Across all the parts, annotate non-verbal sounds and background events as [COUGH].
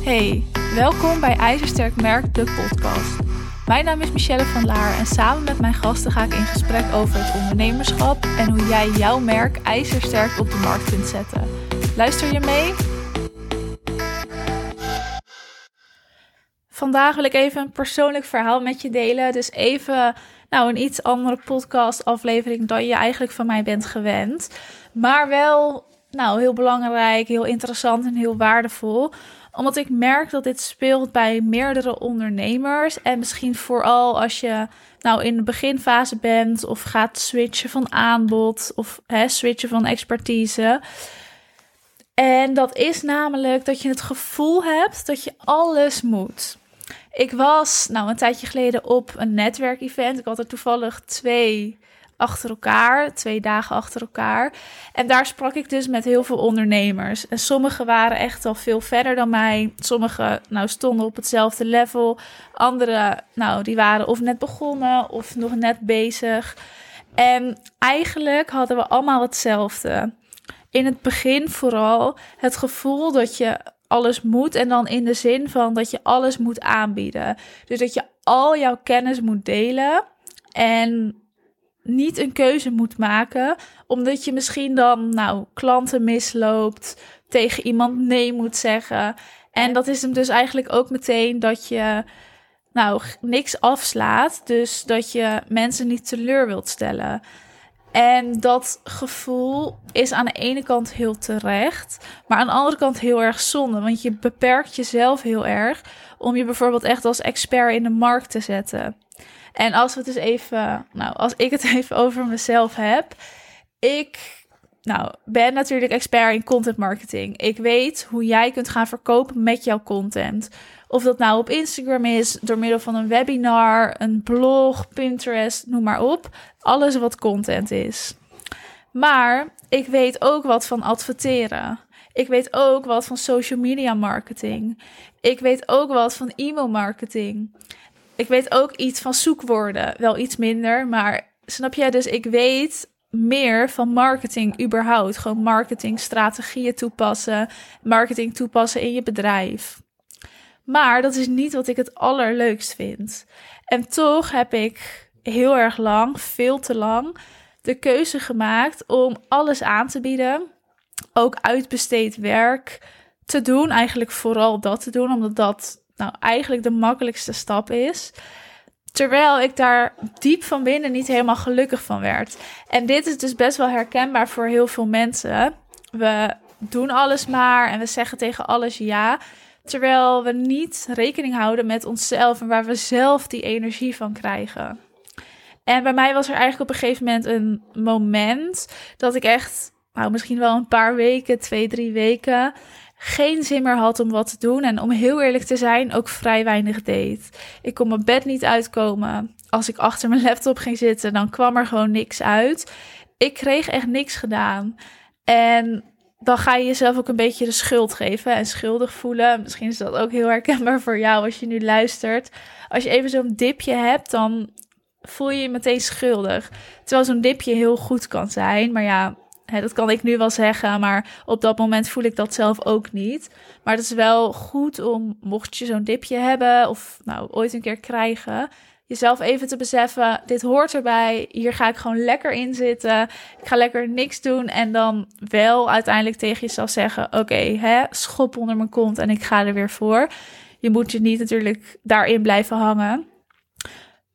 Hey, welkom bij IJzersterk Merk, de podcast. Mijn naam is Michelle van Laar en samen met mijn gasten ga ik in gesprek over het ondernemerschap en hoe jij jouw merk ijzersterk op de markt kunt zetten. Luister je mee? Vandaag wil ik even een persoonlijk verhaal met je delen. Dus even nou, een iets andere podcast aflevering dan je eigenlijk van mij bent gewend. Maar wel nou, heel belangrijk, heel interessant en heel waardevol omdat ik merk dat dit speelt bij meerdere ondernemers. En misschien vooral als je nou in de beginfase bent of gaat switchen van aanbod of hè, switchen van expertise. En dat is namelijk dat je het gevoel hebt dat je alles moet. Ik was nou een tijdje geleden op een netwerkevent. Ik had er toevallig twee achter elkaar, twee dagen achter elkaar. En daar sprak ik dus met heel veel ondernemers. En sommigen waren echt al veel verder dan mij. Sommigen nou, stonden op hetzelfde level. Anderen, nou, die waren of net begonnen of nog net bezig. En eigenlijk hadden we allemaal hetzelfde. In het begin vooral het gevoel dat je alles moet. En dan in de zin van dat je alles moet aanbieden. Dus dat je al jouw kennis moet delen. En niet een keuze moet maken, omdat je misschien dan nou klanten misloopt, tegen iemand nee moet zeggen. En dat is hem dus eigenlijk ook meteen dat je nou niks afslaat, dus dat je mensen niet teleur wilt stellen. En dat gevoel is aan de ene kant heel terecht, maar aan de andere kant heel erg zonde, want je beperkt jezelf heel erg om je bijvoorbeeld echt als expert in de markt te zetten. En als we het dus even, nou, als ik het [LAUGHS] even over mezelf heb. Ik nou, ben natuurlijk expert in content marketing. Ik weet hoe jij kunt gaan verkopen met jouw content. Of dat nou op Instagram is, door middel van een webinar, een blog, Pinterest, noem maar op. Alles wat content is. Maar ik weet ook wat van adverteren. Ik weet ook wat van social media marketing. Ik weet ook wat van e-mail marketing. Ik weet ook iets van zoekwoorden, wel iets minder, maar snap jij? Dus ik weet meer van marketing überhaupt. Gewoon marketingstrategieën toepassen, marketing toepassen in je bedrijf. Maar dat is niet wat ik het allerleukst vind. En toch heb ik heel erg lang, veel te lang, de keuze gemaakt om alles aan te bieden. Ook uitbesteed werk te doen. Eigenlijk vooral dat te doen, omdat dat nou eigenlijk de makkelijkste stap is. Terwijl ik daar diep van binnen niet helemaal gelukkig van werd. En dit is dus best wel herkenbaar voor heel veel mensen. We doen alles maar en we zeggen tegen alles ja. Terwijl we niet rekening houden met onszelf en waar we zelf die energie van krijgen. En bij mij was er eigenlijk op een gegeven moment een moment dat ik echt, nou misschien wel een paar weken, twee, drie weken, geen zin meer had om wat te doen. En om heel eerlijk te zijn, ook vrij weinig deed. Ik kon mijn bed niet uitkomen. Als ik achter mijn laptop ging zitten, dan kwam er gewoon niks uit. Ik kreeg echt niks gedaan. En dan ga je jezelf ook een beetje de schuld geven en schuldig voelen. Misschien is dat ook heel herkenbaar voor jou als je nu luistert. Als je even zo'n dipje hebt, dan voel je je meteen schuldig. Terwijl zo'n dipje heel goed kan zijn. Maar ja, dat kan ik nu wel zeggen, maar op dat moment voel ik dat zelf ook niet. Maar het is wel goed om, mocht je zo'n dipje hebben of nou ooit een keer krijgen, jezelf even te beseffen: dit hoort erbij. Hier ga ik gewoon lekker in zitten. Ik ga lekker niks doen en dan wel uiteindelijk tegen jezelf zeggen: oké, schop onder mijn kont en ik ga er weer voor. Je moet je niet natuurlijk daarin blijven hangen.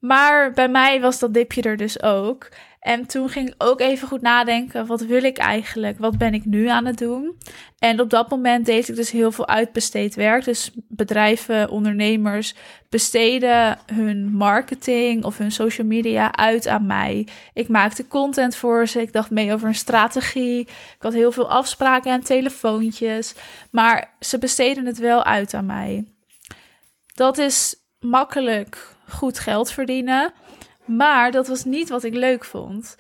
Maar bij mij was dat dipje er dus ook. En toen ging ik ook even goed nadenken: wat wil ik eigenlijk? Wat ben ik nu aan het doen? En op dat moment deed ik dus heel veel uitbesteed werk. Dus bedrijven, ondernemers besteden hun marketing of hun social media uit aan mij. Ik maakte content voor ze. Ik dacht mee over een strategie. Ik had heel veel afspraken en telefoontjes. Maar ze besteden het wel uit aan mij. Dat is makkelijk goed geld verdienen. Maar dat was niet wat ik leuk vond.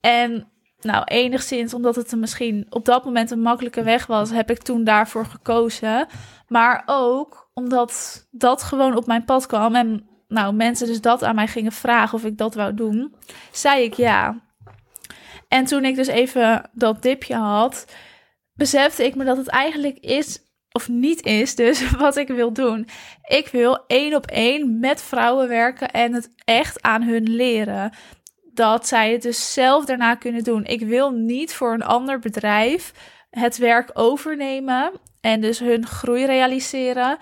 En nou, enigszins omdat het misschien op dat moment een makkelijke weg was, heb ik toen daarvoor gekozen. Maar ook omdat dat gewoon op mijn pad kwam en nou, mensen dus dat aan mij gingen vragen of ik dat wou doen, zei ik ja. En toen ik dus even dat dipje had, besefte ik me dat het eigenlijk is of niet is dus [LAUGHS] wat ik wil doen. Ik wil één op één met vrouwen werken en het echt aan hun leren. Dat zij het dus zelf daarna kunnen doen. Ik wil niet voor een ander bedrijf het werk overnemen en dus hun groei realiseren.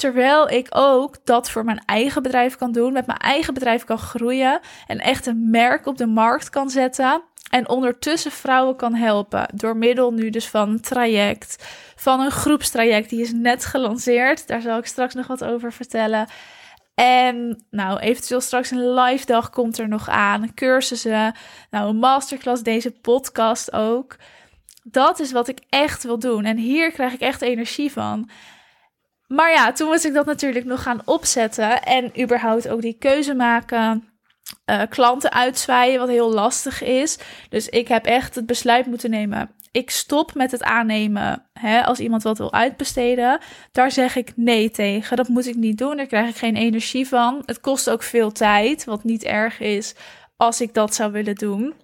Terwijl ik ook dat voor mijn eigen bedrijf kan doen, met mijn eigen bedrijf kan groeien en echt een merk op de markt kan zetten. En ondertussen vrouwen kan helpen door middel nu dus van een traject, van een groepstraject. Die is net gelanceerd. Daar zal ik straks nog wat over vertellen. En nou, eventueel straks een live dag komt er nog aan. Cursussen, nou een masterclass, deze podcast ook. Dat is wat ik echt wil doen. En hier krijg ik echt energie van. Maar ja, toen moest ik dat natuurlijk nog gaan opzetten. En überhaupt ook die keuze maken. Uh, klanten uitzwaaien, wat heel lastig is. Dus ik heb echt het besluit moeten nemen. Ik stop met het aannemen hè, als iemand wat wil uitbesteden. Daar zeg ik nee tegen. Dat moet ik niet doen. Daar krijg ik geen energie van. Het kost ook veel tijd, wat niet erg is als ik dat zou willen doen.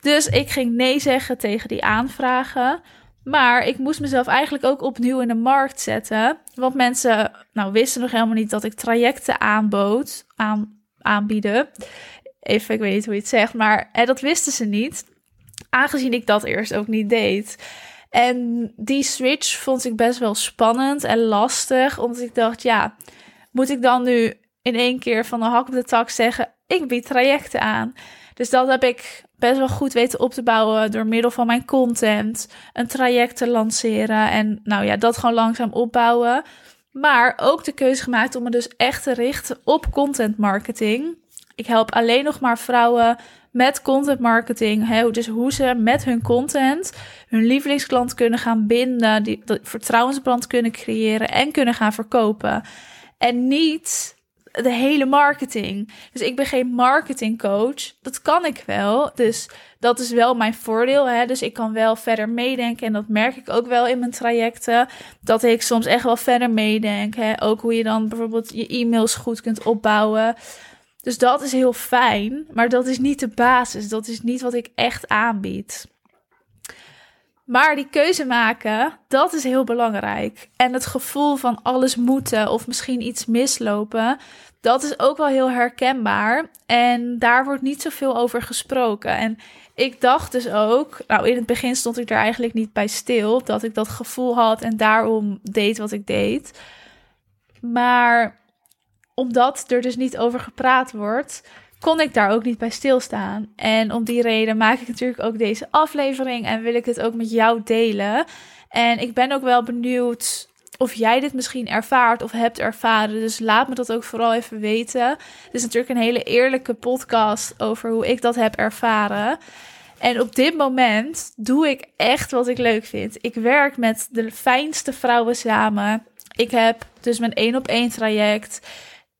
Dus ik ging nee zeggen tegen die aanvragen. Maar ik moest mezelf eigenlijk ook opnieuw in de markt zetten. Want mensen nou, wisten nog helemaal niet dat ik trajecten aanbood, aan, aanbieden. Even, ik weet niet hoe je het zegt, maar hè, dat wisten ze niet. Aangezien ik dat eerst ook niet deed. En die switch vond ik best wel spannend en lastig. Omdat ik dacht, ja, moet ik dan nu in één keer van de hak op de tak zeggen: ik bied trajecten aan. Dus dat heb ik best wel goed weten op te bouwen door middel van mijn content, een traject te lanceren en nou ja, dat gewoon langzaam opbouwen. Maar ook de keuze gemaakt om me dus echt te richten op content marketing. Ik help alleen nog maar vrouwen met content marketing. Hè? Dus hoe ze met hun content hun lievelingsklant kunnen gaan binden, die, die vertrouwensbrand kunnen creëren en kunnen gaan verkopen. En niet de hele marketing. Dus ik ben geen marketingcoach. Dat kan ik wel. Dus dat is wel mijn voordeel. Hè? Dus ik kan wel verder meedenken. En dat merk ik ook wel in mijn trajecten. Dat ik soms echt wel verder meedenk. Hè? Ook hoe je dan bijvoorbeeld je e-mails goed kunt opbouwen. Dus dat is heel fijn. Maar dat is niet de basis. Dat is niet wat ik echt aanbied. Maar die keuze maken, dat is heel belangrijk. En het gevoel van alles moeten of misschien iets mislopen, dat is ook wel heel herkenbaar. En daar wordt niet zoveel over gesproken. En ik dacht dus ook, nou in het begin stond ik er eigenlijk niet bij stil, dat ik dat gevoel had en daarom deed wat ik deed. Maar omdat er dus niet over gepraat wordt, kon ik daar ook niet bij stilstaan. En om die reden maak ik natuurlijk ook deze aflevering en wil ik het ook met jou delen. En ik ben ook wel benieuwd of jij dit misschien ervaart of hebt ervaren. Dus laat me dat ook vooral even weten. Het is natuurlijk een hele eerlijke podcast over hoe ik dat heb ervaren. En op dit moment doe ik echt wat ik leuk vind. Ik werk met de fijnste vrouwen samen. Ik heb dus mijn één op één traject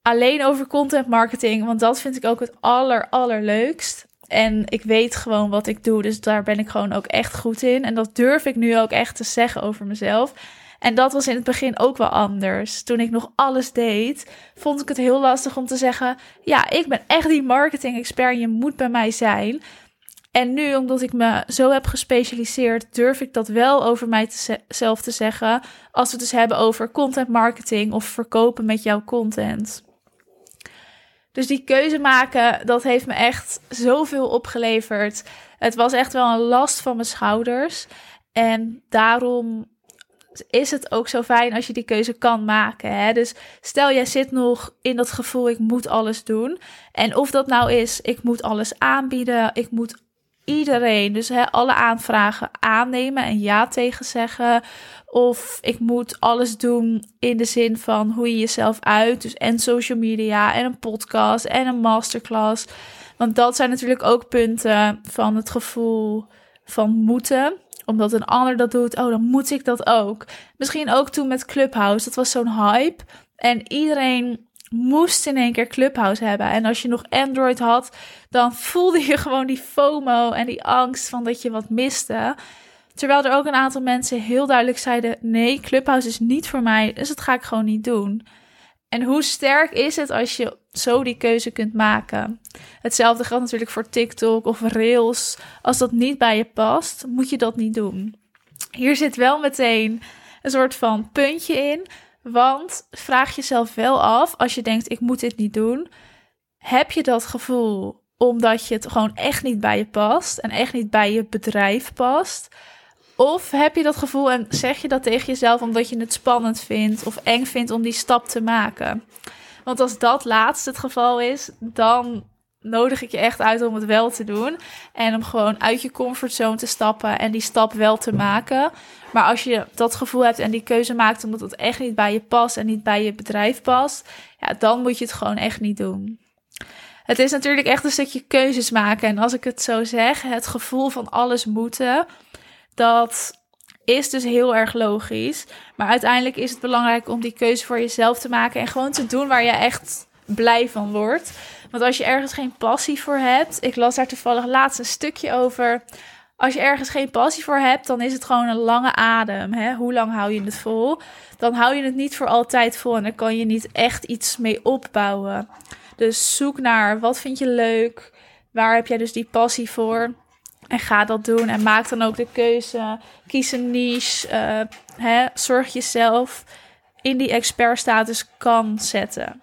alleen over content marketing, want dat vind ik ook het aller allerleukst. En ik weet gewoon wat ik doe, dus daar ben ik gewoon ook echt goed in. En dat durf ik nu ook echt te zeggen over mezelf. En dat was in het begin ook wel anders. Toen ik nog alles deed, vond ik het heel lastig om te zeggen: Ja, ik ben echt die marketing-expert. Je moet bij mij zijn. En nu, omdat ik me zo heb gespecialiseerd, durf ik dat wel over mijzelf te zeggen. Als we het dus hebben over content marketing of verkopen met jouw content. Dus die keuze maken, dat heeft me echt zoveel opgeleverd. Het was echt wel een last van mijn schouders. En daarom is het ook zo fijn als je die keuze kan maken. Hè? Dus stel jij zit nog in dat gevoel, ik moet alles doen. En of dat nou is, ik moet alles aanbieden, ik moet iedereen, dus hè, alle aanvragen aannemen en ja tegen zeggen. Of ik moet alles doen in de zin van hoe je jezelf uit. Dus en social media en een podcast en een masterclass. Want dat zijn natuurlijk ook punten van het gevoel van moeten omdat een ander dat doet, oh, dan moet ik dat ook. Misschien ook toen met Clubhouse, dat was zo'n hype. En iedereen moest in één keer Clubhouse hebben. En als je nog Android had, dan voelde je gewoon die FOMO en die angst van dat je wat miste. Terwijl er ook een aantal mensen heel duidelijk zeiden: nee, Clubhouse is niet voor mij, dus dat ga ik gewoon niet doen. En hoe sterk is het als je zo die keuze kunt maken? Hetzelfde geldt natuurlijk voor TikTok of Rails. Als dat niet bij je past, moet je dat niet doen. Hier zit wel meteen een soort van puntje in. Want vraag jezelf wel af, als je denkt, ik moet dit niet doen. Heb je dat gevoel omdat je het gewoon echt niet bij je past en echt niet bij je bedrijf past? Of heb je dat gevoel en zeg je dat tegen jezelf omdat je het spannend vindt of eng vindt om die stap te maken? Want als dat laatste het geval is, dan nodig ik je echt uit om het wel te doen. En om gewoon uit je comfortzone te stappen en die stap wel te maken. Maar als je dat gevoel hebt en die keuze maakt omdat het echt niet bij je past en niet bij je bedrijf past, ja, dan moet je het gewoon echt niet doen. Het is natuurlijk echt een stukje keuzes maken. En als ik het zo zeg, het gevoel van alles moeten, dat is dus heel erg logisch. Maar uiteindelijk is het belangrijk om die keuze voor jezelf te maken en gewoon te doen waar je echt blij van wordt. Want als je ergens geen passie voor hebt, ik las daar toevallig laatst een stukje over. Als je ergens geen passie voor hebt, dan is het gewoon een lange adem. Hè? Hoe lang hou je het vol? Dan hou je het niet voor altijd vol en dan kan je niet echt iets mee opbouwen. Dus zoek naar wat vind je leuk? Waar heb jij dus die passie voor? En ga dat doen en maak dan ook de keuze. Kies een niche. Uh, hè? Zorg jezelf in die expertstatus kan zetten.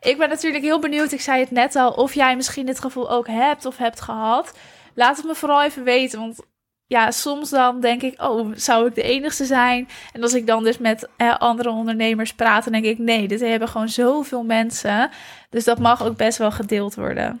Ik ben natuurlijk heel benieuwd, ik zei het net al, of jij misschien dit gevoel ook hebt of hebt gehad. Laat het me vooral even weten, want ja, soms dan denk ik, oh, zou ik de enigste zijn? En als ik dan dus met andere ondernemers praat, dan denk ik, nee, dit hebben gewoon zoveel mensen. Dus dat mag ook best wel gedeeld worden.